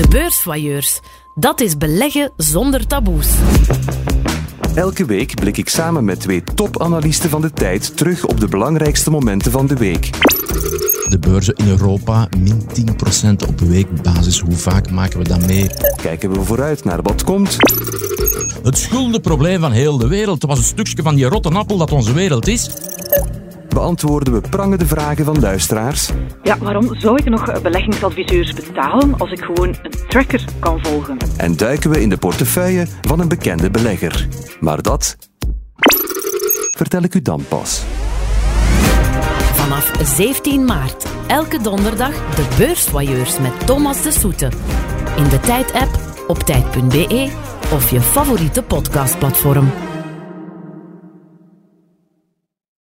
De beursvoyeurs. Dat is beleggen zonder taboes. Elke week blik ik samen met twee topanalisten van de tijd terug op de belangrijkste momenten van de week. De beurzen in Europa min 10% op weekbasis. Hoe vaak maken we dat mee? Kijken we vooruit naar wat komt. Het schuldenprobleem van heel de wereld. Het was een stukje van die rotte appel dat onze wereld is. Beantwoorden we prangende vragen van luisteraars. Ja, waarom zou ik nog beleggingsadviseurs betalen als ik gewoon een tracker kan volgen? En duiken we in de portefeuille van een bekende belegger. Maar dat vertel ik u dan pas. Vanaf 17 maart, elke donderdag, de beursvoyeurs met Thomas de Soete. In de Tijd-app, op tijd.be of je favoriete podcastplatform.